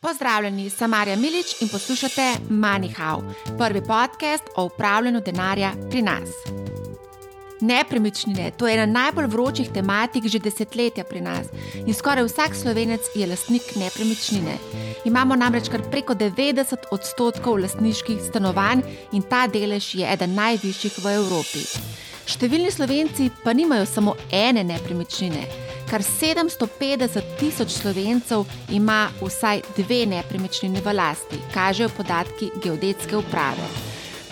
Pozdravljeni, sem Marja Milič in poslušate MoneyHow, prvi podcast o upravljanju denarja pri nas. Nepremičnine, to je ena najbolj vročih tematik že desetletja pri nas in skoraj vsak slovenec je lastnik nepremičnine. Imamo namreč kar preko 90 odstotkov lastniških stanovanj in ta delež je eden najvišjih v Evropi. Številni slovenci pa nimajo samo ene nepremičnine. Kar 750 tisoč slovencev ima vsaj dve nepremičnini v lasti, kažejo podatki geodetske uprave.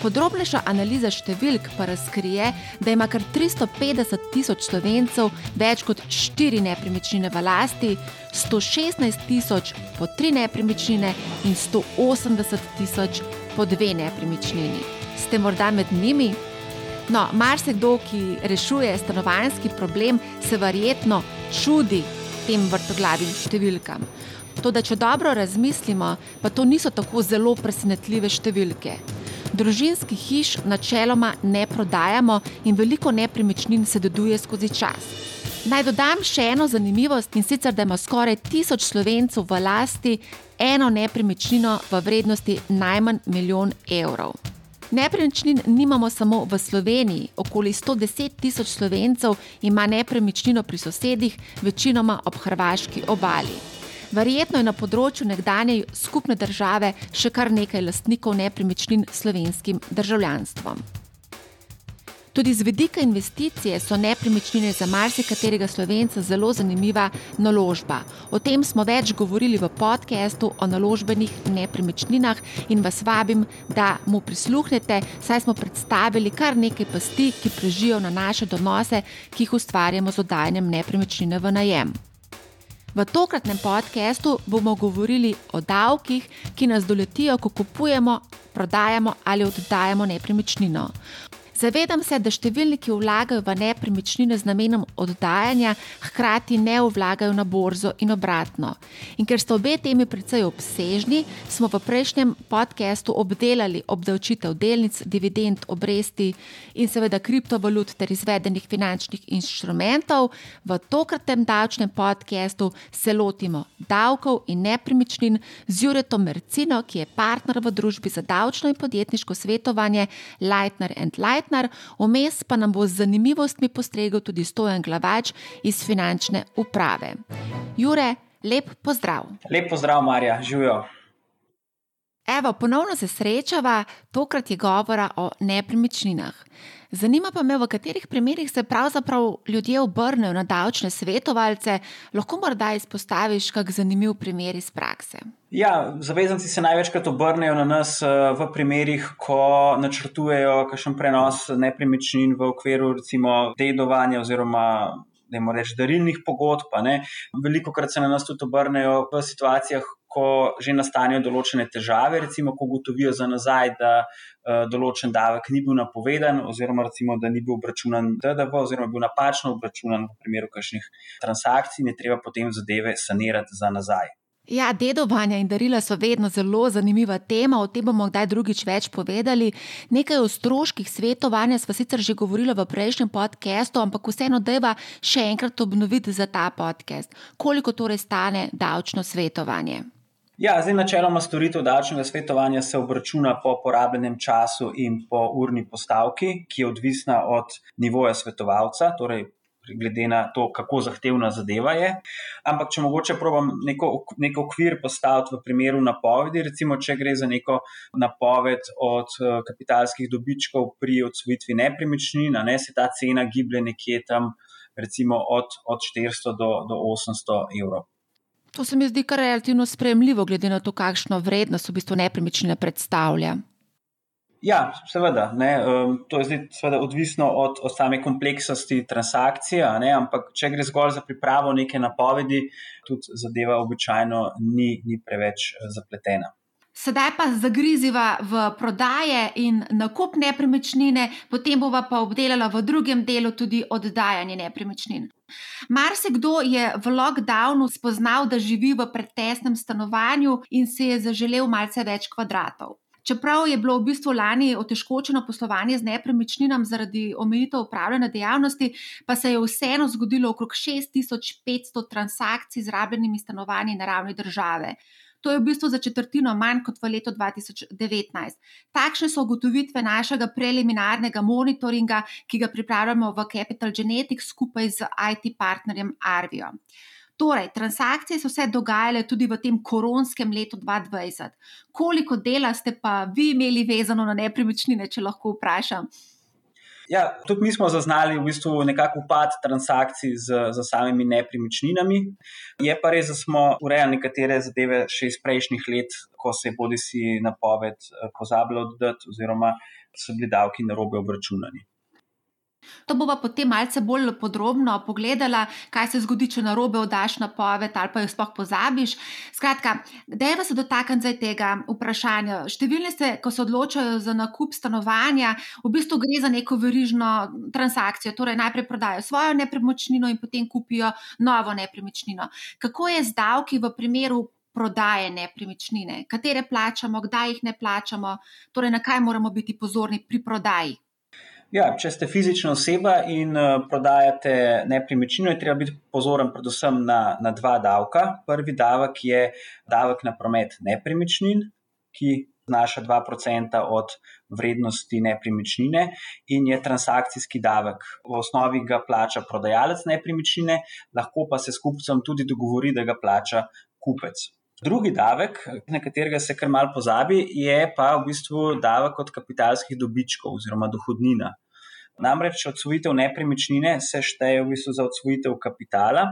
Podrobnejša analiza številk pa razkrije, da ima kar 350 tisoč slovencev več kot štiri nepremičnine v lasti, 116 tisoč po tri nepremičnine in 180 tisoč po dve nepremičnini. Ste morda med njimi? No, marsikdo, ki rešuje stanovanjski problem, se verjetno čudi tem vrtoglavim številkam. Toda, če dobro razmislimo, pa to niso tako zelo presenetljive številke. Družinskih hiš načeloma ne prodajamo in veliko nepremičnin se deduje skozi čas. Naj dodam še eno zanimivost in sicer, da ima skoraj tisoč slovencev v lasti eno nepremičnino v vrednosti najmanj milijon evrov. Nepremičnin nimamo samo v Sloveniji, okoli 110 tisoč slovencev ima nepremičnino pri sosedih, večinoma ob hrvaški obali. Verjetno je na področju nekdanje skupne države še kar nekaj lastnikov nepremičnin s slovenskim državljanstvom. Tudi z vidika investicije so nepremičnine za marsikaterega slovenca zelo zanimiva naložba. O tem smo več govorili v podkastu o naložbenih nepremičninah in vas vabim, da mu prisluhnete, saj smo predstavili kar nekaj pasti, ki prežijo na naše donose, ki jih ustvarjamo z oddajanjem nepremičnine v najem. V tokratnem podkastu bomo govorili o davkih, ki nas doletijo, ko kupujemo, prodajamo ali oddajamo nepremičnino. Zavedam se, da številni, ki vlagajo v nepremičnine z namenom oddajanja, hkrati ne vlagajo na borzo in obratno. In ker sta obe temi precej obsežni, smo v prejšnjem podkastu obdelali obdavčitev delnic, dividend, obresti in seveda kriptovalut ter izvedenih finančnih inštrumentov. V tokratnem davčnem podkastu se lotimo davkov in nepremičnin z Juretom Mercino, ki je partner v družbi za davčno in podjetniško svetovanje Lightner and Light. Pretnar, vmes pa nam bo z zanimivostmi postregel tudi stojen glavač iz finančne uprave. Jure, lep pozdrav. Lep pozdrav, Marja, živijo. Evo, ponovno se srečava, tokrat je govora o nepremičninah. Zanima pa me, v katerih primerih se pravzaprav ljudje obrnejo na davčne svetovalce, lahko morda izpostaviš kak zanimiv primer iz prakse. Ja, zavezanci se največkrat obrnejo na nas eh, v primerih, ko načrtujejo kakšen prenos nepremičnin v okviru recimo dedovanja oziroma. Da jim rečem, darilnih pogodb. Veliko krat se na nas tudi obrnejo v situacijah, ko že nastanejo določene težave, recimo, ko ugotovijo za nazaj, da uh, določen davek ni bil napovedan, oziroma recimo, da ni bil obračunan DDV, oziroma bil napačno obračunan v primeru kakšnih transakcij, ne treba potem zadeve sanirati za nazaj. Ja, dedovanja in darila so vedno zelo zanimiva tema, o tem bomo kdaj drugič več povedali. Nekaj o stroških svetovanja smo sicer že govorili v prejšnjem podkastu, ampak vseeno deva še enkrat obnoviti za ta podcast. Koliko torej stane davčno svetovanje? Ja, zdaj načeloma storitev davčnega svetovanja se obračuna po porabljenem času in po urni postavki, ki je odvisna od nivoja svetovalca, torej glede na to, kako zahtevna zadeva je. Ampak, če mogoče probujem neko, neko okvir postaviti v primeru napovedi, recimo, če gre za neko napoved od eh, kapitalskih dobičkov pri odsvojitvi nepremičnin, ne, se ta cena giblje nekje tam, recimo, od, od 400 do, do 800 evrov. To se mi zdi kar relativno sprejemljivo, glede na to, kakšno vrednost v bistvu nepremičnine predstavlja. Ja, seveda. Ne, um, to je zdaj, seveda, odvisno od, od same kompleksnosti transakcije, ne, ampak če gre zgolj za pripravo neke napovedi, tudi zadeva običajno ni, ni preveč eh, zapletena. Sedaj pa zagriziva v prodaje in nakup nepremičnine, potem bova pa obdelala v drugem delu tudi oddajanje nepremičnin. Marsikdo je v lockdownu spoznal, da živi v pretesnem stanovanju in si je zaželel malce več kvadratov. Čeprav je bilo v bistvu lani otežkočeno poslovanje z nepremičninami zaradi omejitev upravljanja dejavnosti, pa se je vseeno zgodilo okrog 6500 transakcij z rabljenimi stanovanji na ravni države. To je v bistvu za četrtino manj kot v letu 2019. Takšne so ugotovitve našega preliminarnega monitoringa, ki ga pripravljamo v Capital Genetics skupaj z IT partnerjem Arvijo. Torej, transakcije so se dogajale tudi v tem koronskem letu 2020. Koliko dela ste pa vi imeli vezano na nepremičnine, če lahko vprašam? Ja, tudi mi smo zaznali v bistvu nekako upad transakcij z, z samimi nepremičninami. Je pa res, da smo urejali nekatere zadeve še iz prejšnjih let, ko se je bodi si napoved eh, pozabila oddati, oziroma so bili davki na robe obračunani. To bomo potem malce bolj podrobno pogledala, kaj se zgodi, če na robe oddaš napoved ali pa jo sploh pozabiš. Skratka, dejva se dotakniti zdaj tega vprašanja. Številni se, ko se odločajo za nakup stanovanja, v bistvu gre za neko verižno transakcijo. Torej, najprej prodajo svojo nepremičnino in potem kupijo novo nepremičnino. Kako je z davki v primeru? Prodaje nepremičnine, katere plačamo, kdaj jih ne plačamo, torej na kaj moramo biti pozorni pri prodaji. Ja, če ste fizična oseba in uh, prodajate nepremičnino, je treba biti pozoren predvsem na, na dva davka. Prvi davek je davek na promet nepremičnin, ki znaša 2% od vrednosti nepremičnine in je transakcijski davek. V osnovi ga plača prodajalec nepremičnine, lahko pa se s kupcem tudi dogovori, da ga plača kupec. Drugi davek, na katerega se kar mal pozabi, je pa v bistvu davek od kapitalskih dobičkov oziroma dohodnina. Namreč odsvojitev nepremičnine se šteje v bistvu za odsvojitev kapitala,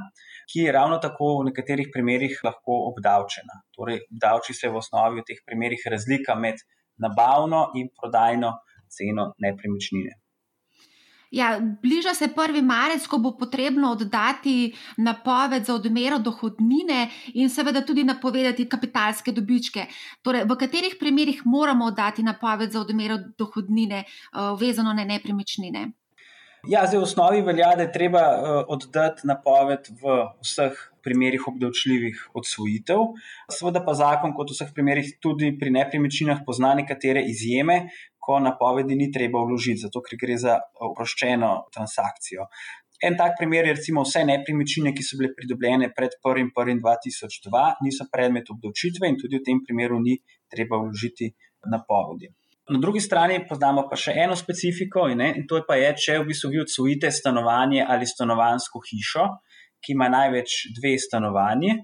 ki je ravno tako v nekaterih primerjih lahko obdavčena. Torej, obdavči se v osnovi v teh primerjih razlika med nabavno in prodajno ceno nepremičnine. Ja, bliža se prvi marec, ko bo potrebno oddati napoved za odmero dohodnine in seveda tudi napovedati kapitalske dobičke. Torej, v katerih primerjih moramo oddati napoved za odmero dohodnine, uh, vezano na nepremičnine? Ja, zdaj v osnovi velja, da je treba uh, oddati napoved v vseh primerjih obdavčljivih odsvojitev. Seveda pa zakon, kot v vseh primerjih, tudi pri nepremičninah pozna nekatere izjeme, ko napovedi ni treba vložiti, zato ker gre za oproščeno transakcijo. En tak primer je, recimo, vse nepremičnine, ki so bile pridobljene pred 1.1.2002, niso predmet obdavčitve in tudi v tem primeru ni treba vložiti napovedi. Na drugi strani poznamo pa še eno specifiko in, ne, in to je pa je, če v bistvu vi odsvojite stanovanje ali stanovansko hišo, ki ima največ dve stanovanji,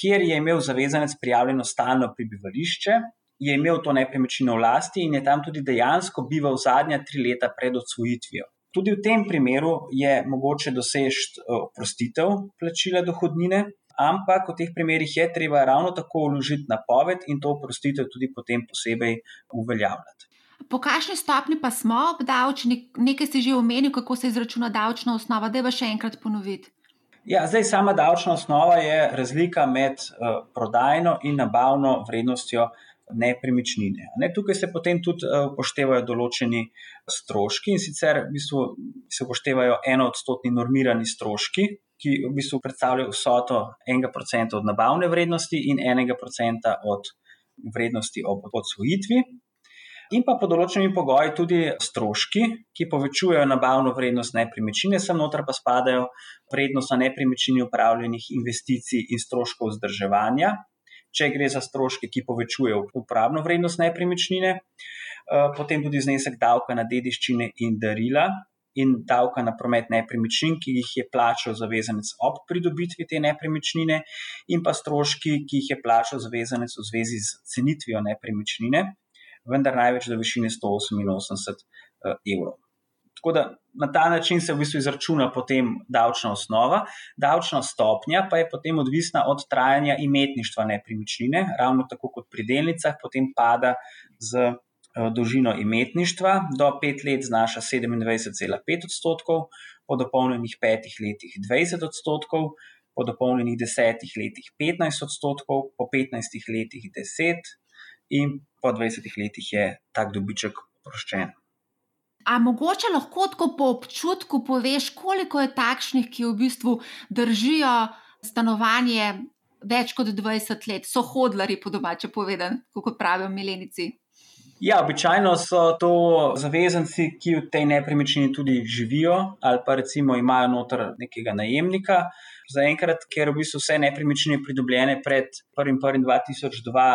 kjer je imel zavezanec prijavljeno stalno prebivališče, je imel to nepremičnino v lasti in je tam tudi dejansko bival zadnja tri leta pred odsvojitvijo. Tudi v tem primeru je mogoče doseči eh, oprostitev plačila dohodnine, ampak v teh primerih je treba ravno tako vložiti napoved in to oprostitev tudi potem posebej uveljavljati. Po kakšni stopni pa smo obdavčeni, nekaj si že omenil, kako se izračuna davčna osnova, da je pa še enkrat ponoviti. Ja, zdaj, sama davčna osnova je razlika med uh, prodajno in nabavno vrednostjo uh, nepremičnine. Ne, tukaj se potem tudi eh, upoštevajo določeni stroški in sicer v bistvu se upoštevajo eno odstotni normirani stroški, ki v bistvu predstavljajo vsoto enega procenta od nabavne vrednosti in enega procenta od vrednosti ob odsvojitvi. In pa pod določenimi pogoji tudi stroški, ki povečujejo nabavno vrednost nepremičnine, sem noter pa spadajo vrednost na nepremičnini upravljenih investicij in stroškov vzdrževanja, če gre za stroške, ki povečujejo uporabno vrednost nepremičnine, eh, potem tudi znesek davka na dediščine in darila. In davka na promet nepremičnin, ki jih je plačal zavezanec ob pridobitvi te nepremičnine, in pa stroški, ki jih je plačal zavezanec v zvezi z cenitvijo nepremičnine, vendar največ do višine 188 eh, evrov. Tako da na ta način se v bistvu izračuna potem davčna osnova, davčna stopnja pa je potem odvisna od trajanja imetništva nepremičnine, ravno tako kot pri delnicah, potem pada z eh, dolžino imetništva, do pet let znaša 27,5 odstotkov, po dopolnjenih petih letih 20 odstotkov, po dopolnjenih desetih letih 15 odstotkov, po 15 letih 10 in po 20 letih je tak dobiček oproščen. A mogoče lahko tako po občutku poveš, koliko je takšnih, ki v bistvu držijo stanovanje več kot 20 let, so hodlari, po domače povedano, kot pravijo milenici. Ja, običajno so to zavezanci, ki v tej nepremičnini tudi živijo, ali pa recimo imajo noter nekega najemnika. Zaenkrat, ker v bistvu vse nepremičnine pridobljene pred 1.1.2002,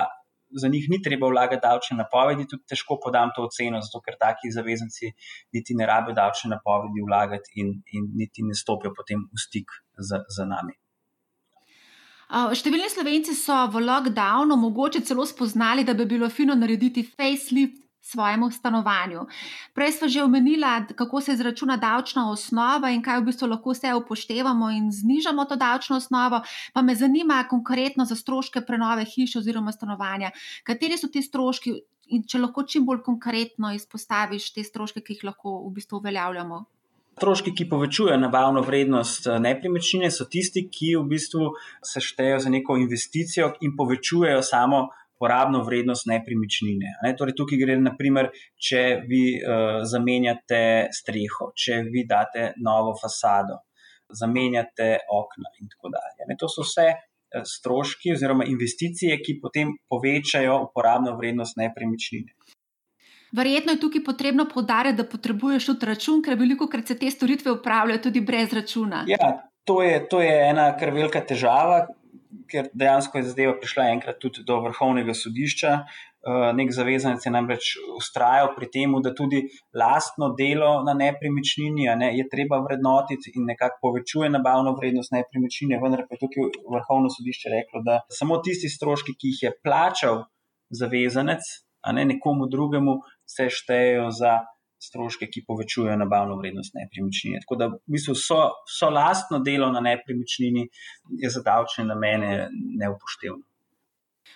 za njih ni treba vlagati davčne napovedi, tudi težko podam to oceno, zato ker taki zavezanci niti ne rabijo davčne napovedi vlagati in, in niti ne stopijo potem v stik z, z nami. Številni slovenci so v lockdownu mogoče celo spoznali, da bi bilo fino narediti facelift svojemu stanovanju. Prej smo že omenili, kako se izračuna davčna osnova in kaj v bistvu lahko vse upoštevamo in znižamo to davčno osnovo. Pa me zanima konkretno za stroške prenove hiše oziroma stanovanja. Kateri so ti stroški in če lahko čim bolj konkretno izpostaviš te stroške, ki jih lahko v bistvu uveljavljamo? Stroški, ki povečujejo nabavno vrednost eh, nepremičnine, so tisti, ki v bistvu se štejejo za neko investicijo in povečujejo samo porabno vrednost nepremičnine. Ne? Torej, tukaj gre naprimer, če vi uh, zamenjate streho, če vi date novo fasado, zamenjate okna in tako dalje. Ne? To so vse eh, stroški oziroma investicije, ki potem povečajo uporabno vrednost nepremičnine. Verjetno je tukaj potrebno podariti, da potrebuješ tudi račun, ker veliko krat se te storitve upravljajo tudi brez računa. Ja, to je, to je ena kar velika težava, ker dejansko je zadeva prišla enkrat tudi do vrhovnega sodišča. Eh, nek zavezanec je namreč ustrajal pri tem, da tudi lastno delo na nepremičnini ne, je treba vrednotiti in nekako povečuje nabavno vrednost nepremičnine. Vendar pa je tukaj vrhovno sodišče reklo, da samo tisti stroški, ki jih je plačal zavezanec, a ne nekomu drugemu, se štejejo za stroške, ki povečujejo nabavno vrednost nepremičnine. Tako da v bistvu so, so lastno delo na nepremičnini je za davčne namene neupoštevno.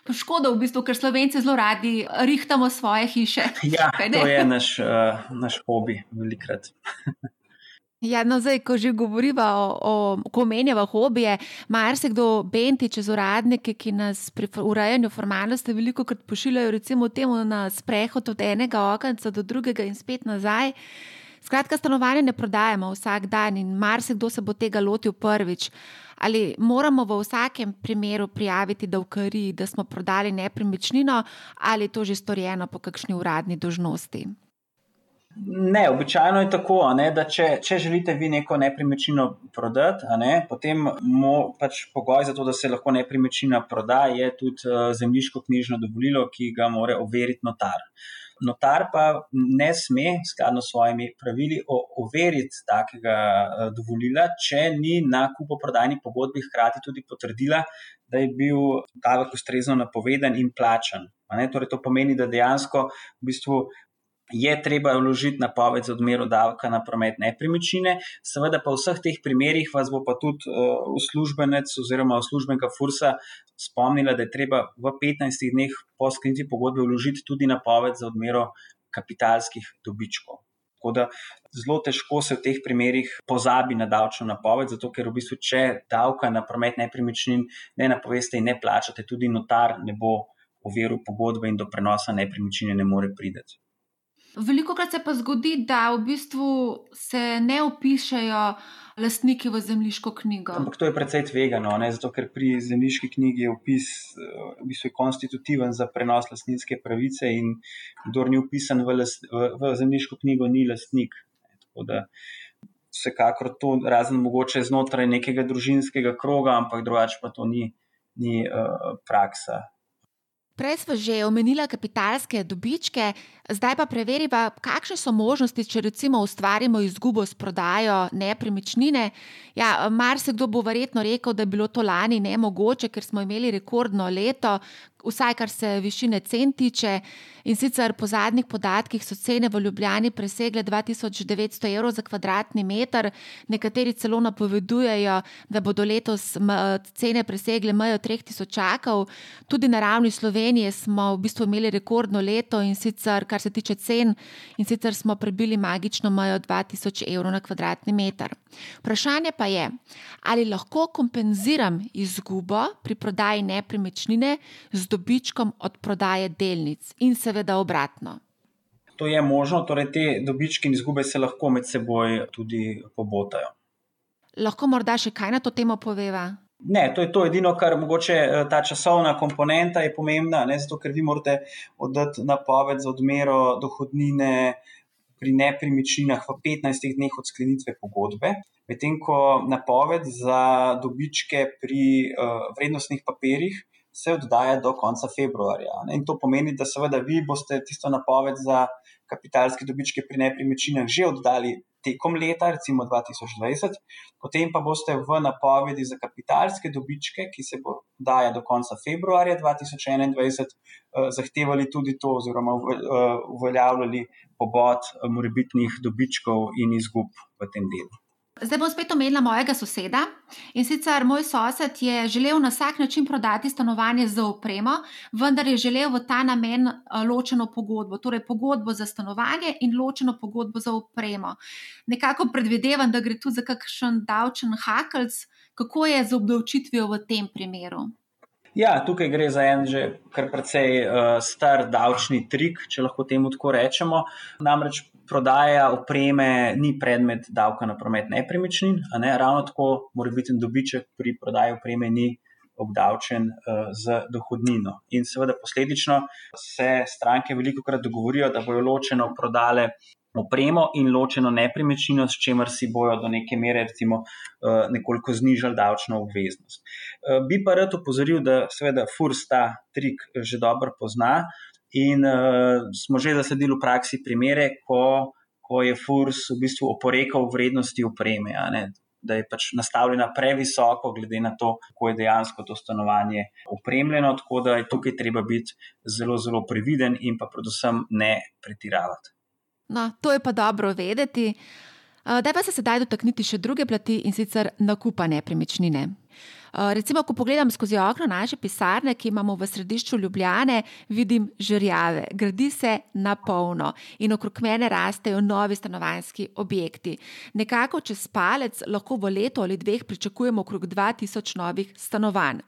Škoda, v bistvu, ker slovenci zelo radi rihtamo svoje hiše. Ja, to je naš, uh, naš hobi, velikrat. Ja, no, zdaj, ko že govorimo o, o ko menjava hobije, marsikdo benti čez uradnike, ki nas pri urejanju formalnosti veliko krat pošiljajo, recimo, temu na sprehod od enega okenca do drugega in spet nazaj. Skratka, stanovanje ne prodajamo vsak dan in marsikdo se bo tega lotil prvič. Ali moramo v vsakem primeru prijaviti, da, vkari, da smo prodali nepremičnino, ali je to že storjeno po kakšni uradni dožnosti? Ne, običajno je tako, ne, da če, če želite vi neko nepremičnino prodati, ne, potem mo, pač pogoj za to, da se lahko nepremičnina proda, je tudi uh, zemljiško-knjižno dovolilo, ki ga mora overiti notar. Notar pa ne sme, skladno s svojimi pravili, overiti takega uh, dovolila, če ni na kupoprodajni pogodbi hkrati tudi potrdila, da je bil davek ustrezno napovedan in plačan. Torej, to pomeni, da dejansko v bistvu je treba vložiti napoved za odmero davka na promet nepremičnine. Seveda pa v vseh teh primerjih vas bo pa tudi uh, uslužbenec oziroma uslužbenka Fursa spomnila, da je treba v 15 dneh po sklenitvi pogodbe vložiti tudi napoved za odmero kapitalskih dobičkov. Tako da zelo težko se v teh primerjih pozabi na davčno napoved, zato ker v bistvu, če davka na promet nepremičnin ne napoveste in ne plačate, tudi notar ne bo overil pogodbe in do prenosa nepremičnine ne more priti. Veliko krat se pa zgodi, da v bistvu se ne opišajo lastniki v zemljiško knjigo. Ampak to je precej tvegano, ne? zato ker pri zemljiški knjigi je opis v bistvu konstitutiven za prenos lastninske pravice in kdo ni upisan v, las, v, v zemljiško knjigo, ni lastnik. Tako da vsekakor to, razen mogoče znotraj nekega družinskega kroga, ampak drugače pa to ni, ni uh, praksa. Prej smo že omenili kapitalske dobičke, zdaj pa preverimo, kakšne so možnosti, če recimo ustvarimo izgubo s prodajo nepremičnine. Ja, Mar se kdo bo verjetno rekel, da je bilo to lani nemogoče, ker smo imeli rekordno leto, vsaj kar se višine cen tiče. In sicer po zadnjih podatkih so cene v Ljubljani presegle 2900 evrov za kvadratni meter, nekateri celo napovedujejo, da bodo letos cene presegle mejo 3000 čakov. Tudi na ravni Slovenije smo v bistvu imeli rekordno leto in sicer kar se tiče cen, in sicer smo prebili magično mejo 2000 evrov na kvadratni meter. Vprašanje pa je, ali lahko kompenziram izgubo pri prodaji nepremičnine z dobičkom od prodaje delnic in seveda obratno. To je možno, torej te dobičke in izgube se lahko med seboj tudi pobotajo. Lahko morda še kaj na to temo poveva? Ne, to je to edino, kar mogoče eh, ta časovna komponenta je pomembna, ne, zato ker vi morate oddati napoved za odmero dohodnine pri nepremičninah v 15 dneh od sklenitve pogodbe, medtem ko napoved za dobičke pri uh, vrednostnih papirjih se oddaja do konca februarja. Ne. In to pomeni, da seveda vi boste tisto napoved za kapitalske dobičke pri nepremičninah že oddali tekom leta, recimo 2020, potem pa boste v napovedi za kapitalske dobičke, ki se bo daja do konca februarja 2021, eh, zahtevali tudi to, oziroma eh, uveljavljali pobod morebitnih dobičkov in izgub v tem delu. Zdaj bom spet omenila mojega soseda. In sicer moj sosed je želel na vsak način prodati stanovanje za opremo, vendar je želel v ta namen eh, ločeno pogodbo, torej pogodbo za stanovanje in ločeno pogodbo za opremo. Nekako predvidevam, da gre tu za kakšen davčen hakelc, kako je z obdavčitvijo v tem primeru. Ja, tukaj gre za en že kar precej uh, star davčni trik, če lahko temu tako rečemo. Namreč prodaja opreme ni predmet davka na promet nepremičnin, ne? ravno tako mora biti dobiček pri prodaji opreme ni obdavčen uh, z dohodnino. In seveda posledično se stranke veliko krat dogovorijo, da bojo ločeno prodale opremo in ločeno nepremičnino, s čimer si bojo do neke mere recimo, uh, nekoliko znižali davčno obveznost. Uh, bi pa rad upozoril, da seveda FURS ta trik že dobro pozna. In uh, smo že zasledili v praksi primere, ko, ko je FURS v bistvu oporekal vrednosti opreme, da je pač nastavljena previsoko, glede na to, kako je dejansko to stanovanje opremljeno. Tako da je tukaj treba biti zelo, zelo previden in pa predvsem ne pretiravati. No, to je pa dobro vedeti. Uh, da pa se sedaj dotakniti še druge plati in sicer nakupa nepremičnine. Eh, recimo, ko pogledam skozi okno naše pisarne, ki imamo v središču Ljubljane, vidim žrjave, gradi se na polno in okrog mene rastejo novi stanovanjski objekti. Nekako čez palec lahko v letu ali dveh pričakujemo okrog 2000 novih stanovanj.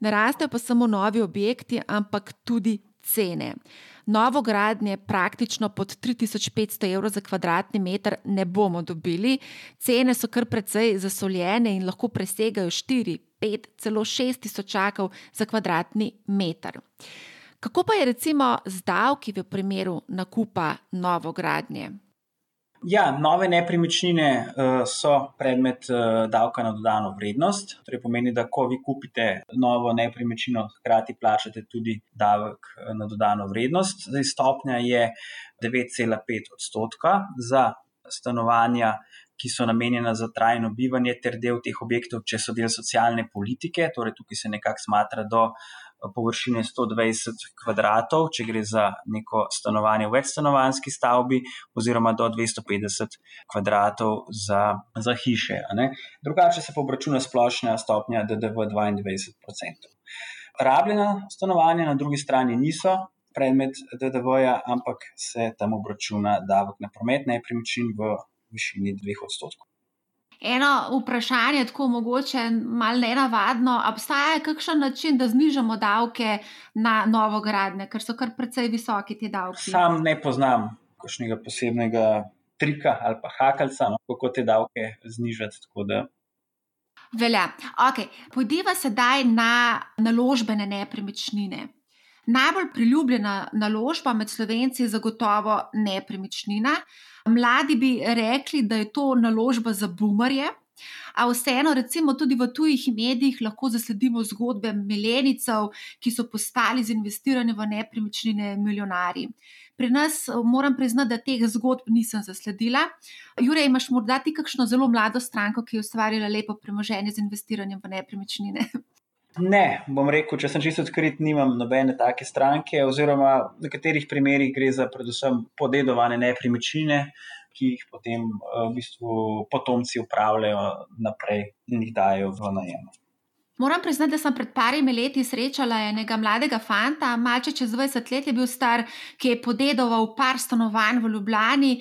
Ne rastejo pa samo novi objekti, ampak tudi cene. Novo gradnje praktično pod 3500 evrov za kvadratni meter ne bomo dobili. Cene so kar precej zasoljene in lahko presegajo 4, 5, celo 6 tisočakov za kvadratni meter. Kako pa je recimo z davki v primeru nakupa novogradnje? Ja, nove nepremičnine uh, so predmet uh, davka na dodano vrednost. To torej pomeni, da ko vi kupite novo nepremičnino, hkrati plačate tudi davek uh, na dodano vrednost. Zdaj, stopnja je 9,5 odstotka za stanovanja, ki so namenjena za trajno bivanje, ter del teh objektov, če so del socialne politike, torej tukaj se nekako smatra do eh, površine 120 kvadratov, če gre za neko stanovanje v večstanovanski stavbi, oziroma do 250 kvadratov za, za hiše. Drugače se pa obračuna splošna stopnja DDV 22%. Rabljena stanovanja na drugi strani niso. Predmet DDV-ja, ampak se tam obračuna davek na promet nepremičnin v višini dveh odstotkov. Eno vprašanje, tako mogoče malo nenavadno, obstaja kakšen način, da znižamo davke na novo gradnje, ker so kar precej visoki ti davki? Sam ne poznam kakšnega posebnega trika ali pa hakalca, no, kako te davke znižati. Velja. Okay. Pojdiva sedaj na naložbene nepremičnine. Najbolj priljubljena naložba med slovenci je zagotovo nepremičnina. Mladi bi rekli, da je to naložba za bumarje. A vseeno, recimo, tudi v tujih medijih lahko zasledimo zgodbe milenicov, ki so postali z investiranjem v nepremičnine milijonari. Pri nas moram priznati, da teh zgodb nisem zasledila. Jure, imaš morda ti kakšno zelo mlado stranko, ki je ustvarila lepo premoženje z investiranjem v nepremičnine? Ne, bom rekel, če sem čisto odkrit, nimam nobene take stranke, oziroma v nekaterih primerjih gre za predvsem podedovane nepremičnine, ki jih potem eh, v bistvu potomci upravljajo naprej in jih dajo v najem. Moram priznati, da sem pred parimi leti srečala enega mladega fanta, malce čez 20 let je bil star, ki je podedoval par stanovanj v Ljubljani.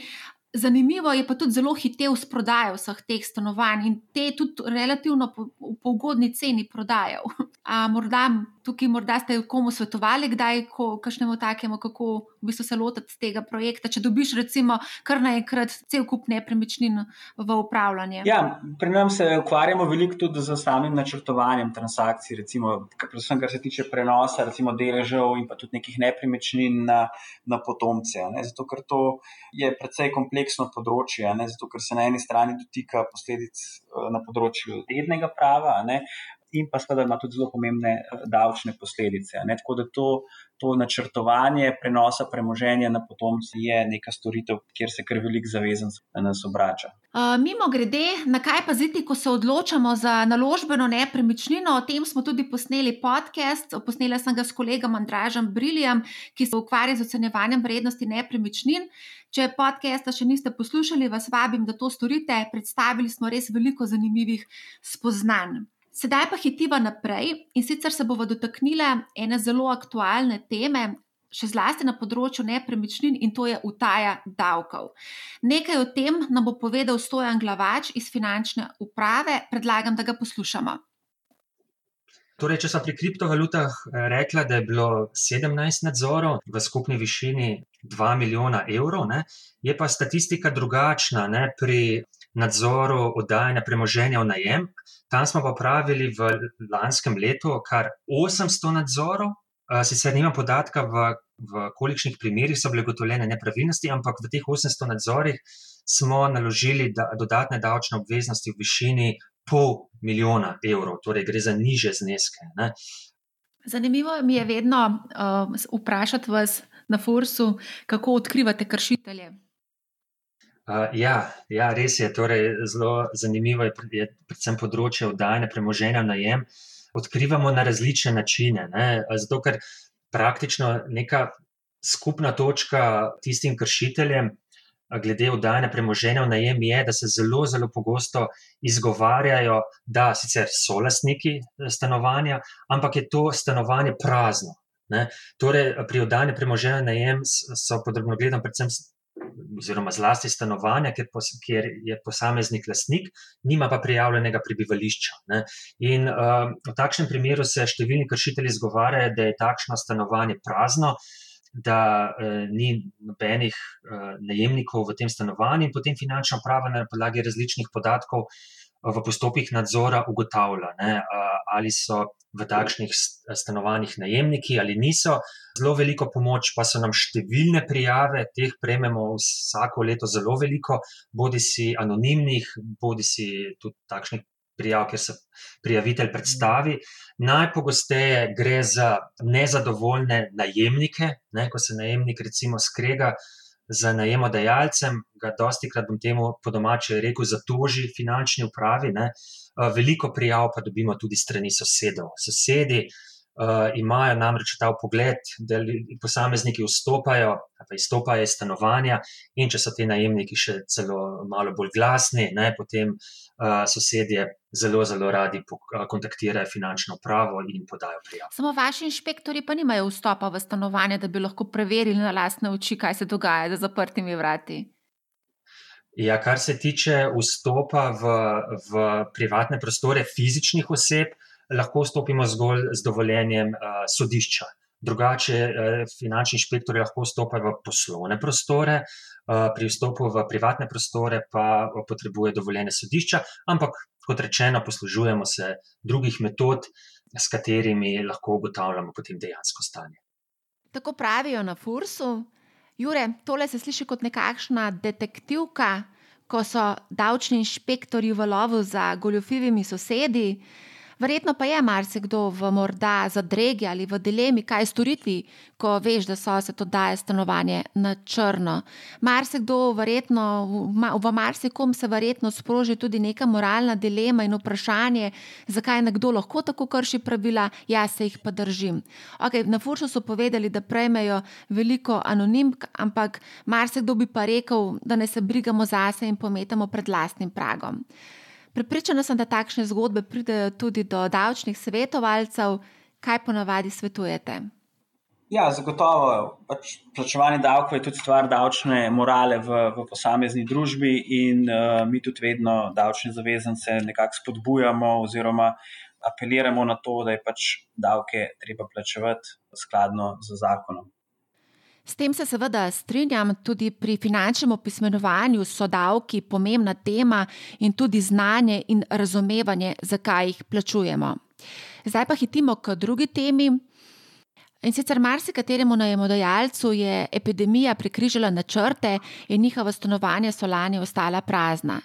Zanimivo je pa tudi zelo hitev s prodajo vseh teh stanovanj in te tudi relativno po, po ugodni ceni prodajal. A morda tukaj morda ste komu svetovali, kdaj, ko kažemo takemu, kako v bistvu se lotiti tega projekta, če dobiš recimo kar naenkrat cel kup nepremičnin v upravljanje? Ja, pri nas se ukvarjamo veliko tudi z samim načrtovanjem transakcij, recimo, predvsem kar se tiče prenosa, deležev in pa tudi nekih nepremičnin na, na potomce. Ne? Zato, ker to je precej kompleksno področje, ne? zato, ker se na eni strani dotika posledic eh, na področju rednega prava. Ne? In pa seveda ima tudi zelo pomembne eh, davčne posledice. Ne? Tako da to, to načrtovanje prenosa premoženja na potomce je neka storitev, kjer se kar velik zavezanc na nas obrača. Uh, mimo grede, na kaj paziti, ko se odločamo za naložbeno nepremičnino? O tem smo tudi posneli podcast. Posnela sem ga s kolegom Andražem Briljem, ki se ukvarja z ocenjevanjem vrednosti nepremičnin. Če podcasta še niste poslušali, vas vabim, da to storite. Predstavili smo res veliko zanimivih spoznanj. Sedaj pa hitiva naprej in sicer se bomo dotaknili ene zelo aktualne teme, še zlasti na področju nepremičnin in to je utaja davkov. Nekaj o tem nam bo povedal Stojan Glavač iz finančne uprave, predlagam, da ga poslušamo. Torej, če so pri kriptovalutah eh, rekla, da je bilo 17 nadzorov v skupni višini 2 milijona evrov, ne, je pa statistika drugačna ne, pri nadzoru oddajanja premoženja v najem. Tam smo pa pravili v lanskem letu kar 800 nadzorov, sicer nima podatka, v, v kolikšnih primerjih so bile ugotovljene nepravilnosti, ampak v teh 800 nadzorih smo naložili da, dodatne davčne obveznosti v višini pol milijona evrov, torej gre za niže zneske. Ne. Zanimivo mi je vedno uh, vprašati vas na Forsu, kako odkrivate kršitelje. Uh, ja, ja, res je. Torej, zelo zanimivo je, je predvsem področje oddajanja premoženja na najem. Odkrivamo na različne načine. Ne? Zato, ker praktično neka skupna točka tistim kršiteljem, glede oddajanja premoženja v najem, je, da se zelo, zelo pogosto izgovarjajo, da sicer so lastniki eh, stanovanja, ampak je to stanovanje prazno. Ne? Torej, pri oddajanju premoženja na najem so podrobno gledano predvsem oziroma zlasti stanovanja, kjer, pos, kjer je posameznik lastnik, nima pa prijavljenega prebivališča. Ne. In uh, v takšnem primeru se številni kršitelji zgovarjajo, da je takšno stanovanje prazno. Da eh, ni nobenih eh, najemnikov v tem stanovanju, in potem finančna uprava na podlagi različnih podatkov v postopkih nadzora ugotavlja, ne, ali so v takšnih stanovanjih najemniki ali niso. Zelo veliko pomoč pa so nam številne prijave, teh prejmemo vsako leto zelo veliko, bodi si anonimnih, bodi si tudi takšnih prijav, kjer se prijavitelj predstavi. Najpogosteje gre za nezadovoljne najemnike, ne, ko se najemnik recimo skrega z najemodajalcem, ga dosti krat bom temu po domače rekel, zatoži finančni upravi. Ne. Veliko prijav pa dobimo tudi strani sosedov. Sosedi uh, imajo namreč ta pogled, da posamezniki vstopajo ali izstopajo iz stanovanja, in če so ti najemniki še celo malo bolj glasni, ne, potem uh, sosedje zelo, zelo radi kontaktirajo finančno upravo in podajo prijavo. Samo vaši inšpektori pa nimajo vstopa v stanovanje, da bi lahko preverili na lastne oči, kaj se dogaja za zaprtimi vrati. Ja, kar se tiče vstopa v, v privatne prostore fizičnih oseb, lahko vstopimo zgolj z dovoljenjem uh, sodišča. Drugače, uh, finančni inšpektori lahko vstopajo v poslovne prostore, uh, pri vstopu v privatne prostore pa potrebuje dovoljenje sodišča, ampak kot rečeno, poslužujemo se drugih metod, s katerimi lahko ugotavljamo potem dejansko stanje. Tako pravijo na Fursu. Jure, tole se sliši kot nekakšna detektivka, ko so davčni inšpektori v lovu za goljofivimi sosedi. Verjetno pa je marsikdo v morda zadregi ali v dilemi, kaj storiti, ko veš, da sosed oddaja stanovanje na črno. Marsikdo, verjetno, v marsikom se verjetno sproži tudi neka moralna dilema in vprašanje, zakaj nekdo lahko tako krši pravila, jaz se jih pa držim. Okay, na Fursu so povedali, da prejmejo veliko anonimk, ampak marsikdo bi pa rekel, da ne se brigamo zase in pometamo pred lastnim pragom. Pripričana sem, da takšne zgodbe pridejo tudi do davčnih svetovalcev. Kaj ponavadi svetujete? Ja, zagotovo. Pač plačevanje davkov je tudi stvar davčne morale v, v posamezni družbi, in uh, mi tudi vedno davčne zavezance nekako spodbujamo, oziroma apeliramo na to, da je pač davke treba plačevati skladno z zakonom. S tem se seveda strinjam, tudi pri finančnem opismenovanju so davki pomembna tema in tudi znanje in razumevanje, zakaj jih plačujemo. Zdaj pa hitimo k drugi temi. In sicer marsikateremu najemodajalcu je epidemija prekrižala načrte in njihova stanovanja so lani ostala prazna.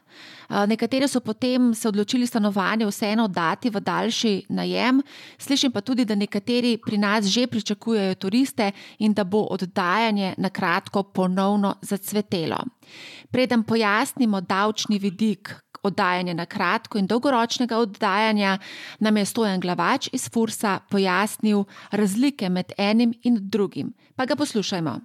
Nekateri so potem se odločili stanovanje vseeno oddati v daljši najem, slišim pa tudi, da nekateri pri nas že pričakujejo turiste in da bo oddajanje na kratko ponovno zacvetelo. Preden pojasnimo davčni vidik, oddajanja na kratko in dolgoročnega oddajanja, nam je stojen glavač iz Fursa pojasnil razlike med enim in drugim. Pa ga poslušajmo.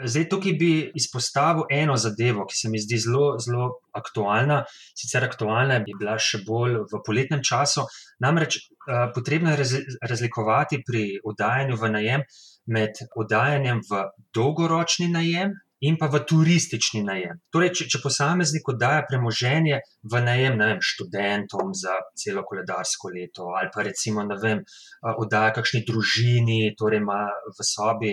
Zdaj, tukaj bi izpostavil eno zadevo, ki se mi zdi zelo, zelo aktualna. Sicer aktualna bi bila še bolj v poletnem času. Namreč uh, potrebno je razlikovati pri oddajanju v najem med oddajanjem v dolgoročni najem in pa v turistični najem. Torej, če, če posameznik oddaja premoženje v najem vem, študentom za celo koledarsko leto, ali pa recimo vem, oddaja kakšni družini, torej ima v sobi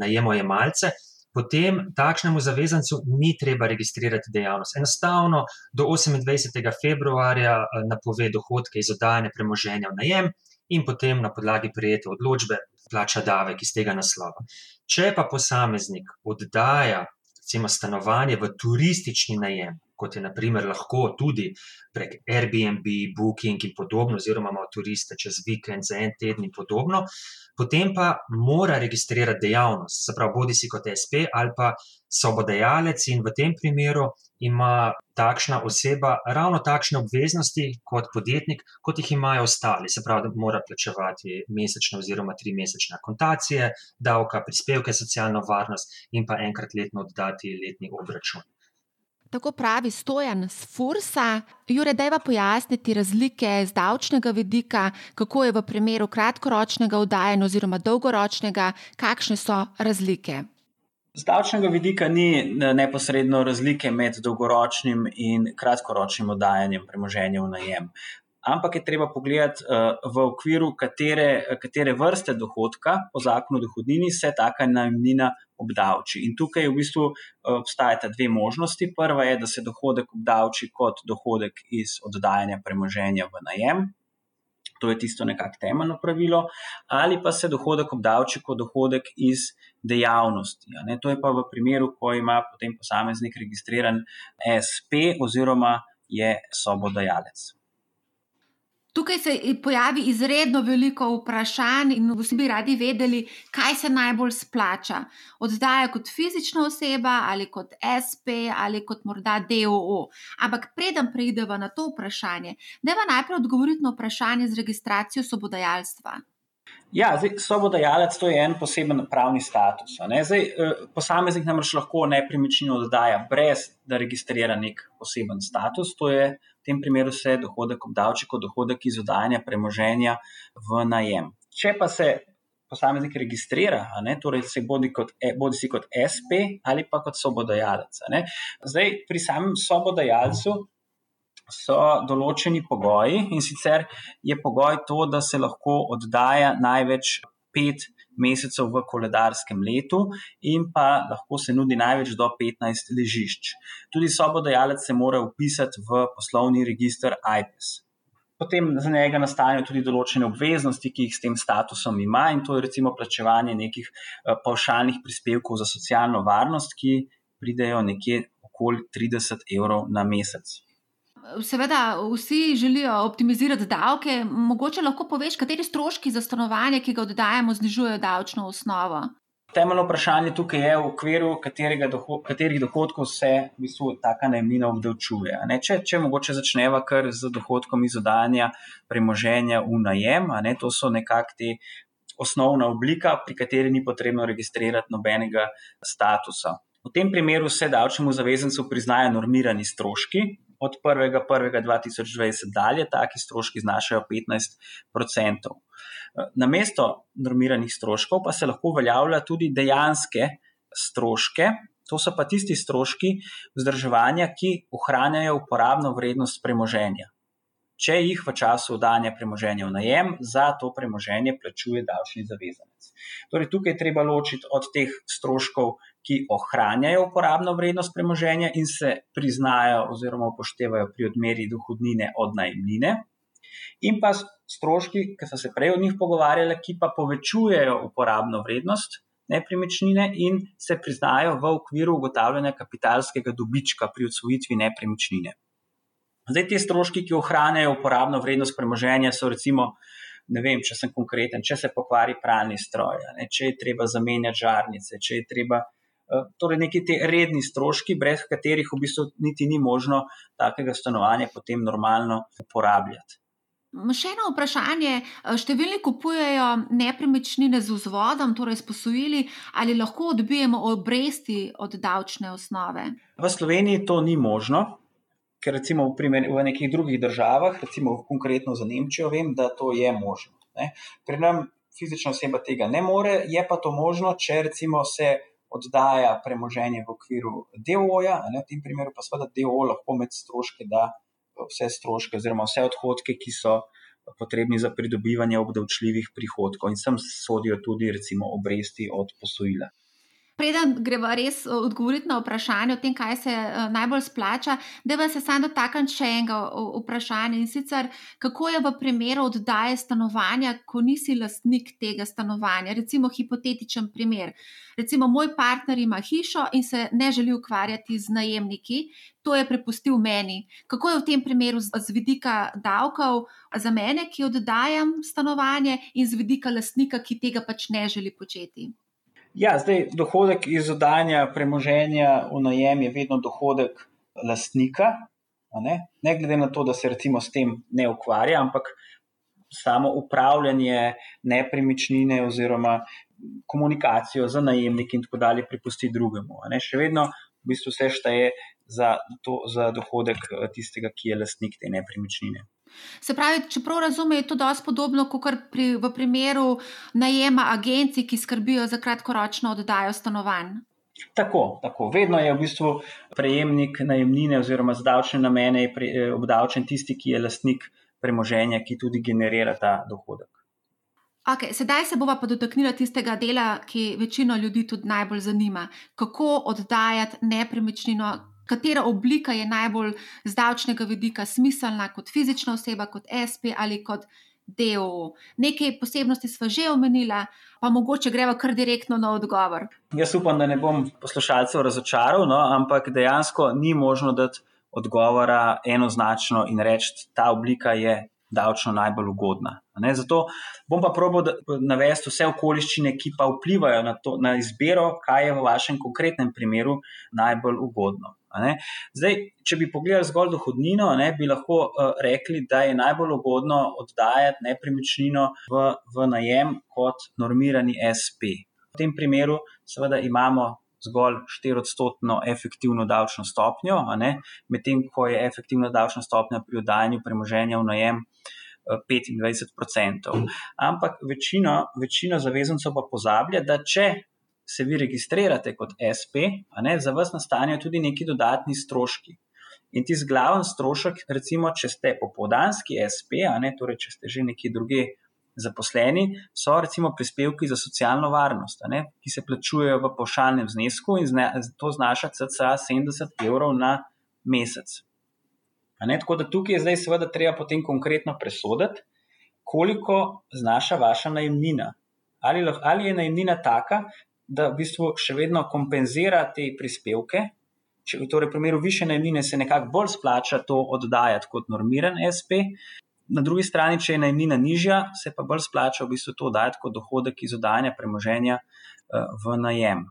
najemojemalce. Potem takšnemu zavezancu ni treba registrirati dejavnost. Enostavno do 28. februarja napove dohodke iz oddajanja premoženja v najem in potem na podlagi prijete odločbe plača davek iz tega naslova. Če pa posameznik oddaja recimo, stanovanje v turistični najem, kot je naprimer lahko tudi prek Airbnb, Booking in podobno, oziroma ima turiste čez vikend za en teden in podobno, potem pa mora registrirati dejavnost, se pravi, bodi si kot SP ali pa sobodajalec, in v tem primeru ima takšna oseba ravno takšne obveznosti kot podjetnik, kot jih imajo ostali. Se pravi, da mora plačevati mesečne oziroma tri mesečne kontacije, davka, prispevke, socialno varnost in pa enkrat letno oddati letni obračun. Tako pravi stojan z Fursa. Jure, dajva pojasniti razlike z davčnega vidika, kako je v primeru kratkoročnega oddajanja oziroma dolgoročnega, kakšne so razlike. Z davčnega vidika ni neposredno razlike med dolgoročnim in kratkoročnim oddajanjem premoženja v najem ampak je treba pogledati, uh, v okviru katere, katere vrste dohodka po zakonu o dohodnini se taka najemnina obdavči. In tukaj v bistvu uh, obstajata dve možnosti. Prva je, da se dohodek obdavči kot dohodek iz oddajanja premoženja v najem. To je tisto nekako temeljno pravilo, ali pa se dohodek obdavči kot dohodek iz dejavnosti. To je pa v primeru, ko ima potem posameznik registriran SP oziroma je sobodajalec. Tukaj se pojavi izredno veliko vprašanj, in vsi bi radi vedeli, kaj se najbolj splača. Oddaja kot fizična oseba ali kot SP ali kot morda DOO. Ampak preden preidemo na to vprašanje, da je najprej odgovoriti na vprašanje z registracijo sobodajalstva. Ja, zdaj, sobodajalec to je en poseben pravni status. Zdaj, eh, posameznik namreč lahko nepremičnino oddaja, brez da registrira nek poseben status. To je v tem primeru se dohodek obdavči kot dohodek iz oddajanja premoženja v najem. Če pa se posameznik registrira, ne, torej se bodi, kot, e, bodi si kot SP ali pa kot sobodajalec. Zdaj, pri samem sobodajalcu so določeni pogoji in sicer je pogoj to, da se lahko oddaja največ pet mesecev v koledarskem letu in pa lahko se nudi največ do 15 ležišč. Tudi sobodajalec se mora upisati v poslovni registr IPES. Potem za njega nastanejo tudi določene obveznosti, ki jih s tem statusom ima, in to je recimo plačevanje nekih eh, pavšalnih prispevkov za socialno varnost, ki pridejo nekje okoli 30 evrov na mesec. Seveda, vsi želijo optimizirati davke. Mogoče lahko poveš, kateri stroški za stanovanje, ki ga oddajamo, znižujejo davčno osnovo. Temeljno vprašanje tukaj je, v okviru doho katerih dohodkov se v bistvu taka najemnina obdavčuje. Če, če mogoče začneva kar z dohodkom iz oddajanja premoženja v najem, ne, to so nekako te osnovna oblika, pri kateri ni potrebno registrirati nobenega statusa. V tem primeru se davčnemu zavezancu priznajo normirani stroški, od 1.1.2020 dalje, taki stroški znašajo 15%. Na mesto normiranih stroškov pa se lahko uveljavlja tudi dejanske stroške, to so pa tisti stroški vzdrževanja, ki ohranjajo uporabno vrednost premoženja. če jih v času oddanja premoženja v najem za to premoženje plačuje davčni zavezanec. Torej, tukaj je treba ločiti od teh stroškov, ki ohranjajo uporabno vrednost premoženja in se priznajo oziroma upoštevajo pri odmeri dohodnine od najemnine, in pa stroški, ki so se prej od njih pogovarjali, ki pa povečujejo uporabno vrednost nepremičnine in se priznajo v okviru ugotavljanja kapitalskega dobička pri odsvojitvi nepremičnine. Zdaj, te stroški, ki ohranjajo uporabno vrednost premoženja, so recimo, ne vem, če sem konkreten, če se pokvari pralni stroj, ne, če je treba zamenjati žarnice, če je treba. Eh, torej, neki ti redni stroški, brez katerih v bistvu niti ni možno takega stanovanja potem normalno uporabljati. Še eno vprašanje. Eh, številni kupujejo nepremičnine z vzvodom, torej s posojili, ali lahko odbijemo obresti od davčne osnove? V Sloveniji to ni možno ker recimo v, primer, v nekih drugih državah, recimo konkretno za Nemčijo, vem, da to je možno. Ne. Pri nam fizična oseba tega ne more, je pa to možno, če recimo se oddaja premoženje v okviru DOO-ja, v tem primeru pa seveda DOO lahko med stroške da vse stroške oziroma vse odhodke, ki so potrebni za pridobivanje obdavčljivih prihodkov in sem sodijo tudi recimo obresti od posojila. Preden greva res eh, odgovoriti na vprašanje o tem, kaj se uh, najbolj splača, da bi se sam dotaknil še enega vprašanja in sicer, kako je v primeru oddaje stanovanja, ko nisi lastnik tega stanovanja. Recimo hipotetičen primer. Recimo moj partner ima hišo in se ne želi ukvarjati z najemniki, to je prepustil meni. Kako je v tem primeru z, z vidika davkov za mene, ki oddajam stanovanje, in z vidika lastnika, ki tega pač ne želi početi? Ja, zdaj dohodek iz oddajanja premoženja v najem je vedno dohodek lastnika, ne? ne glede na to, da se recimo s tem ne ukvarja, ampak samo upravljanje nepremičnine oziroma komunikacijo z najemniki in tako dalje pripusti drugemu. Še vedno v bistvu vse šteje za, to, za dohodek eh, tistega, ki je lastnik te nepremičnine. Se pravi, če prav razumem, je to dosti podobno kot pri, v primeru najema agencij, ki skrbijo za kratkoročno oddajo stanovanj. Tako, tako. Vedno je v bistvu prejemnik najemnine oziroma za davčne namene eh, obdavčen tisti, ki je lastnik premoženja, ki tudi generira ta dohodek. Okay, sedaj se bomo pa dotaknili tistega dela, ki večino ljudi tudi najbolj zanima. Kako oddajati nepremičnino, katera oblika je najbolj z davčnega vidika smiselna, kot fizična oseba, kot SP ali kot DO. Nekaj posebnosti smo že omenili, pa mogoče gremo kar direktno na odgovor. Jaz upam, da ne bom poslušalcev razočaral, no, ampak dejansko ni možno dati odgovora enoznačno in reči, ta oblika je davčno najbolj ugodna. Ne? Zato bom pa probil navesti vse okoliščine, ki pa vplivajo na, to, na izbiro, kaj je v vašem konkretnem primeru najbolj ugodno. Zdaj, če bi pogledali zgolj dohodnino, ne, bi lahko uh, rekli, da je najbolj ugodno oddajati nepremičnino v, v najem kot normirani SP. V tem primeru, seveda, imamo zgolj 4-odstotno efektivno davčno stopnjo, medtem ko je efektivna davčna stopnja pri oddajanju premoženja v najem 25%. Eh, Ampak večina, večina zavezancev pa pozablja, da če se vi registrirate kot SP, ne, za vas nastanejo tudi neki dodatni stroški. In ti zglaven strošek, recimo, če ste popoldanski SP, ne, torej če ste že neki drugi zaposleni, so recimo prispevki za socialno varnost, ne, ki se plačujejo v pošaljnem znesku in zna, to znaša cca 70 evrov na mesec. Ne, tako da tukaj je zdaj seveda treba potem konkretno presoditi, koliko znaša vaša najemnina. Ali, ali je najemnina taka, da v bistvu še vedno kompenzira te prispevke. Če v torej primeru više najmnine se nekako bolj splača to oddajati kot normiran SP, na drugi strani, če je najmnina nižja, se pa bolj splača v bistvu to oddajati kot dohodek iz oddajanja premoženja uh, v najem.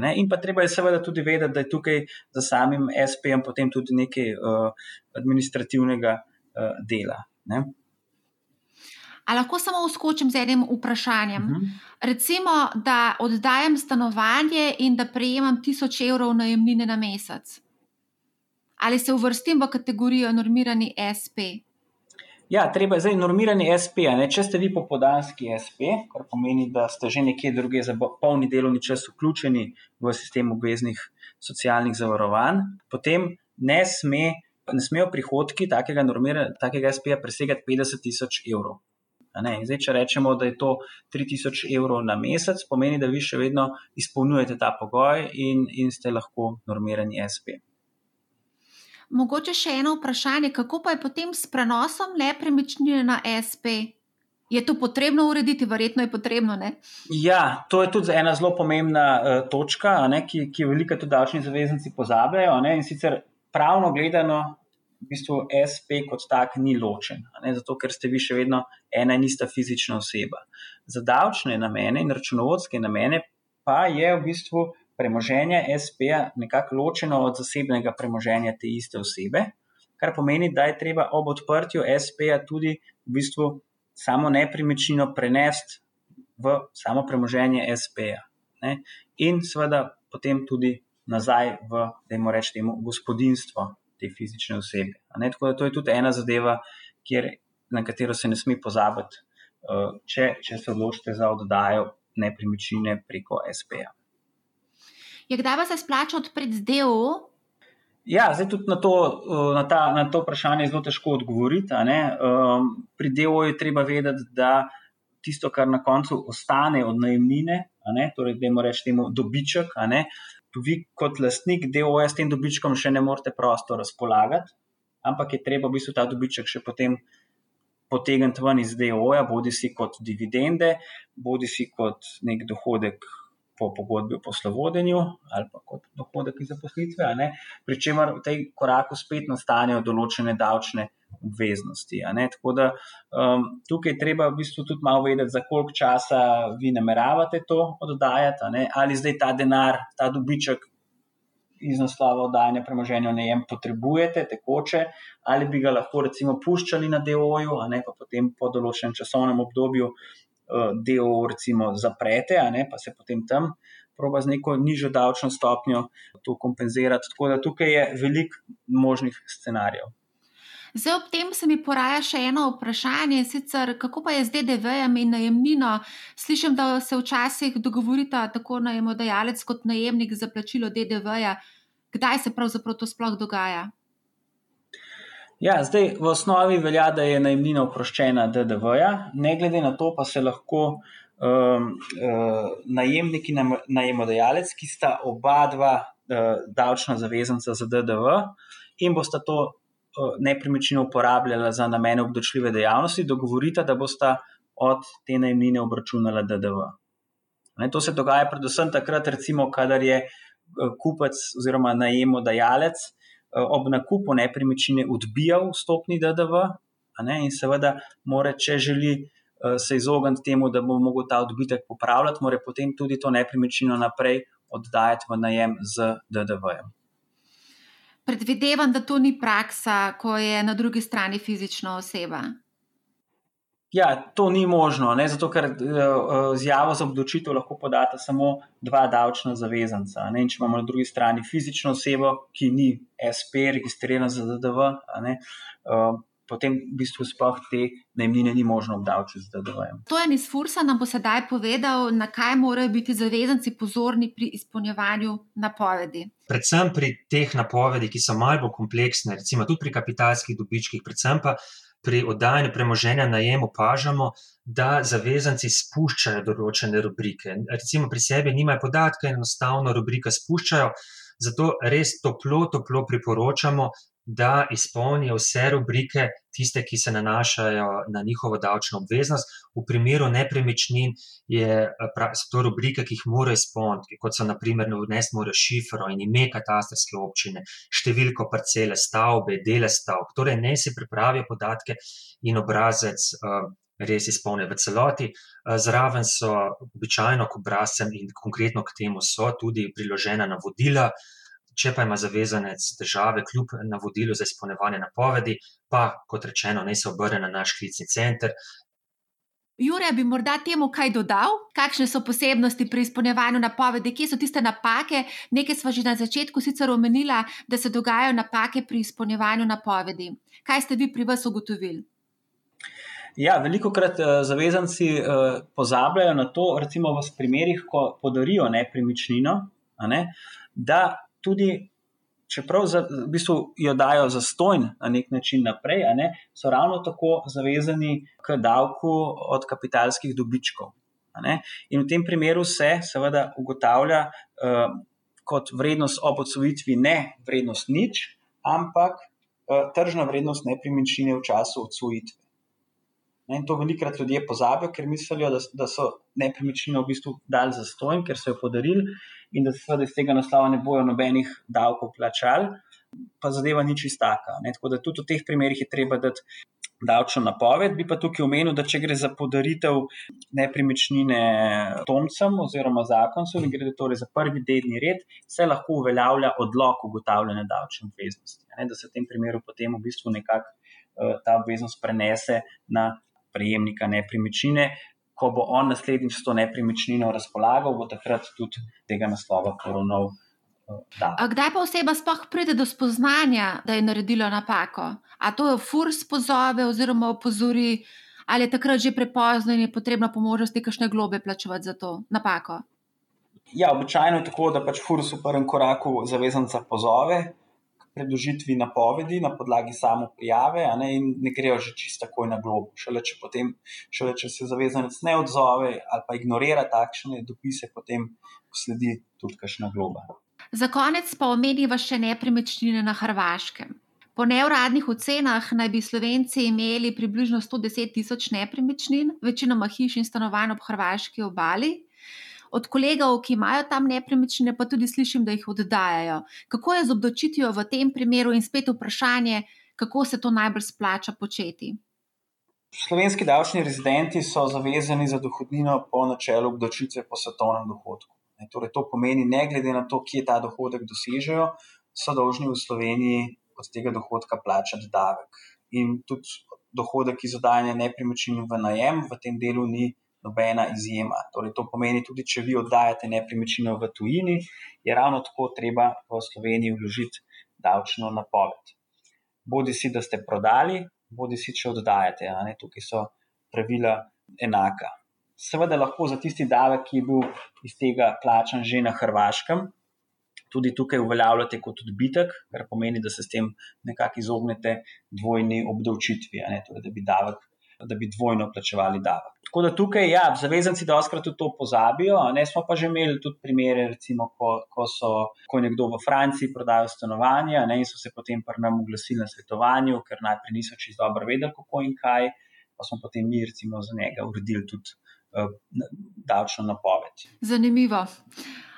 Ne? In pa treba je seveda tudi vedeti, da je tukaj za samim SP-jem potem tudi nekaj uh, administrativnega uh, dela. Ne? Ali lahko samo uskočim z enim vprašanjem? Uh mhm. -huh. Recimo, da oddajam stanovanje in da prejemam 1000 evrov najemnine na mesec. Ali se uvrstim v kategorijo normirani SP? Ja, treba je zdaj normirani SP. Ne? Če ste vi popodanski SP, kar pomeni, da ste že nekje druge za polni delovni čas vključeni v sistem obveznih socialnih zavarovanj, potem ne sme ne smejo prihodki takega, takega SP-ja presegati 50 tisoč evrov. Zdaj, če rečemo, da je to 3000 evrov na mesec, pomeni, da vi še vedno izpolnjujete ta pogoj in, in ste lahko normirani SP. Mogoče še eno vprašanje, kako pa je potem s prenosom nepremičnine na SP? Je to potrebno urediti, verjetno je potrebno. Ne? Ja, to je tudi ena zelo pomembna uh, točka, ne, ki, ki jo veliko tudi davčni zavezanci pozabljajo. Ne, in sicer pravno gledano, v bistvu SP kot tak ni ločen, ne, zato ker ste vi še vedno ena in ista fizična oseba. Za davčne namene in računovodske namene pa je v bistvu premoženje SP-ja nekako ločeno od zasebnega premoženja te iste osebe, kar pomeni, da je treba ob odprtju SP-ja tudi v bistvu samo nepremičnino prenesti v samo premoženje SP-ja. In seveda potem tudi nazaj v, da jim rečemo, gospodinstvo te fizične osebe. Tako da to je tudi ena zadeva, kjer, na katero se ne sme pozabiti, uh, če, če se odločite za oddajo nepremičnine preko SP-ja. Je kdaj se splača odpreti DO? Ja, zdaj tudi na to, uh, na, ta, na to vprašanje je zelo težko odgovoriti. Um, pri DO je treba vedeti, da tisto, kar na koncu ostane od najemnine, torej, da reči temu dobiček, vi kot lastnik DOJ s tem dobičkom še ne morete prosto razpolagati, ampak je treba v bistvu ta dobiček še potem potegniti ven iz DOJ, bodi si kot dividende, bodi si kot nek dohodek po pogodbi o poslovodenju ali pa kot dohodek iz zaposlitve, pričemer v tej koraku spet nastanejo določene davčne obveznosti. Tako da um, tukaj treba v bistvu tudi malo vedeti, za koliko časa vi nameravate to oddajati, ali zdaj ta denar, ta dobiček iz naslova oddajanja premoženja v najem potrebujete, tekoče, ali bi ga lahko recimo puščali na DOJ-u, pa potem po določenem časovnem obdobju uh, DOJ recimo zaprete, pa se potem tam. Proba z neko nižjo davčno stopnjo to kompenzirati. Tako da tukaj je veliko možnih scenarijev. Zdaj, ob tem se mi poraja še eno vprašanje, sicer kako pa je z DDV-jem in najemnino. Slišim, da se včasih dogovorita tako najemodajalec kot najemnik za plačilo DDV-ja. Kdaj se pravzaprav to sploh dogaja? Ja, zdaj v osnovi velja, da je najemnina oproščena DDV-ja, ne glede na to, pa se lahko um, uh, najemnik in najemodajalec, ki sta oba dva uh, davčna zavezanca za DDV in bosta to Eh, nepremičnino uporabljala za namene obdočljive dejavnosti, dogovorita, da bosta od te najmnine obračunala DDV. Ne, to se dogaja predvsem takrat, recimo, kadar je eh, kupec oziroma najemodajalec ob nakupu nepremičnine odbijal stopni DDV ne, in seveda, more, če želi se izogniti temu, da bo mogel ta odbitek popravljati, mora potem tudi to nepremičnino naprej oddajati v najem z DDV-jem. Predvidevam, da to ni praksa, ko je na drugi strani fizična oseba. Ja, to ni možno, ne? zato ker izjavo za obdočitev lahko podata samo dva davčna zavezanca. Ne? In če imamo na drugi strani fizično osebo, ki ni SP, registrirana za DDV, potem v bistvu sploh te najmnine ni možno obdavčiti z DDV. To je iz Fursa nam bo sedaj povedal, na kaj morajo biti zavezanci pozorni pri izpolnjevanju napovedi. Predvsem pri teh napovedih, ki so malo bolj kompleksne, recimo tudi pri kapitalskih dobičkih, predvsem pa pri oddajanju premoženja najem opažamo, da zavezanci spuščajo določene rubrike. Recimo pri sebi nimajo podatka, enostavno rubrika spuščajo. Zato res toplo, toplo priporočamo, da izpolnijo vse rubrike, tiste, ki se nanašajo na njihovo davčno obveznost. V primeru nepremičnin je, so to rubrike, ki jih morajo izpolniti, kot so naprimer vnesti morajo šifro in ime katastrske občine, številko parcele stavbe, dele stavb. Torej, ne si pripravijo podatke in obrazec. Res izpolnijo v celoti. Zraven so običajno k obrazcem in konkretno k temu so tudi priložena navodila, če pa ima zavezanec države kljub navodilu za izpolnevanje napovedi, pa kot rečeno, naj se obrne na naš klicni center. Jure, bi morda temu kaj dodal? Kakšne so posebnosti pri izpolnjevanju napovedi, kje so tiste napake? Nekaj smo že na začetku sicer omenila, da se dogajajo napake pri izpolnjevanju napovedi. Kaj ste vi pri vas ugotovili? Ja, veliko krat uh, zavezanci uh, pozabljajo na to, recimo v primerih, ko podarijo nepremičnino, ne, da tudi čeprav za, v bistvu jo dajo za stojn na nek način naprej, ne, so ravno tako zavezani k davku od kapitalskih dobičkov. In v tem primeru se seveda ugotavlja uh, kot vrednost ob odsvojitvi ne vrednost nič, ampak uh, tržna vrednost nepremičnine v času odsvojitve. In to velikrat ljudje pozabijo, ker mislijo, da, da so nepremičnino v bistvu dali za stojn, ker so jo podarili in da se iz tega naslova ne bojo nobenih davkov plačali, pa zadeva ni čistaka. Tako da tudi v teh primerih je treba dati davčno napoved. Bi pa tukaj omenil, da če gre za podaritev nepremičnine tomcem oziroma zakoncem, gre torej za prvi delni red, se lahko uveljavlja odlog ugotavljanja davčne obveznosti. Da se v tem primeru potem v bistvu nekako uh, ta obveznost prenese na prejemnika nepremičnine. Ko bo on naslednjič s to nepremičnino razpolagal, bo takrat tudi tega naslova poravnal. Eh, kdaj pa oseba sploh pride do spoznanja, da je naredila napako? A to jo furs pozove oziroma opozori, ali je takrat že prepozno in je potrebno po možnosti kakšne globe plačevati za to napako? Ja, običajno je tako, da pač furs v prvem koraku zavezanca pozove, predložitvi napovedi na podlagi samo prijave, ne, in ne grejo že čisto takoj na globo. Šele če, potem, šele če se zavezanec ne odzove ali pa ignorira takšne dopise, potem sledi tudi kakšna globa. Za konec pa omeniva še nepremičnine na Hrvaškem. Po neuradnih ocenah naj bi Slovenci imeli približno 110 tisoč nepremičnin, večinoma hiš in stanovanj ob hrvaški obali, od kolegov, ki imajo tam nepremičnine, pa tudi slišim, da jih oddajajo. Kako je z obdočitvijo v tem primeru in spet vprašanje, kako se to najbolj splača početi? Slovenski davčni rezidenti so zavezani za dohodnino po načelu obdočitve po svetovnem dohodku. Torej, to pomeni, ne glede na to, kje ta dohodek dosežejo, so dolžni v Sloveniji od tega dohodka plačati davek. In tudi dohodek iz oddajanja nepremičnin v najem v tem delu ni nobena izjema. Torej, to pomeni, tudi če vi oddajate nepremičnino v tujini, je ravno tako treba v Sloveniji vložiti davčno napoved. Bodi si, da ste prodali, bodi si, če oddajate. Tukaj so pravila enaka. Seveda lahko za tisti davek, ki je bil iz tega plačan že na Hrvaškem, tudi tukaj uveljavljate kot odbitek, kar pomeni, da se s tem nekako izognete dvojni obdavčitvi, torej, da bi davek da bi dvojno plačevali davek. Tako da tukaj, ja, zavezanci doskrat to pozabijo. Ne smo pa že imeli tudi primere, recimo, ko, ko, so, ko je nekdo v Franciji prodajal stanovanje ne, in so se potem pri nam oglasili na svetovanju, ker najprej niso čisto dobro vedeli, kako in kaj, pa smo potem mi, recimo, za njega uredili tudi uh, davčno napoved. Zanimivo.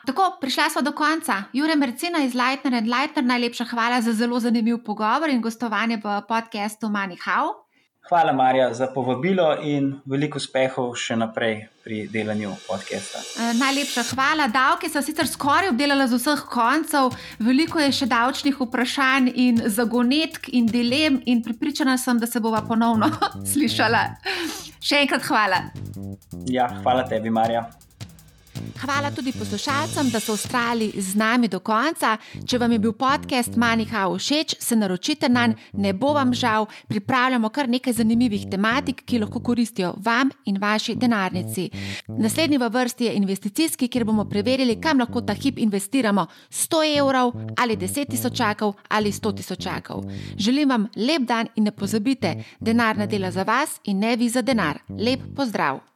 Tako, prišla smo do konca. Jure Mercina iz Lightner and Lightner, najlepša hvala za zelo zanimiv pogovor in gostovanje v podkastu Money How. Hvala, Marja, za povabilo in veliko uspehov še naprej pri delanju podcasta. E, najlepša hvala. Davke so sicer skoraj obdelali z vseh koncev, veliko je še davčnih vprašanj in zagonetk in dilem, in pripričana sem, da se bova ponovno slišala. Še enkrat hvala. Ja, hvala tebi, Marja. Hvala tudi poslušalcem, da so ostali z nami do konca. Če vam je bil podcast Maniha všeč, se naročite na njega, ne bo vam žal. Pripravljamo kar nekaj zanimivih tematik, ki lahko koristijo vam in vaši denarnici. Naslednji v vrsti je investicijski, kjer bomo preverili, kam lahko ta hip investiramo: 100 evrov ali 10 tisočakov ali 100 tisočakov. Želim vam lep dan in ne pozabite, denar ne dela za vas in ne vi za denar. Lep pozdrav!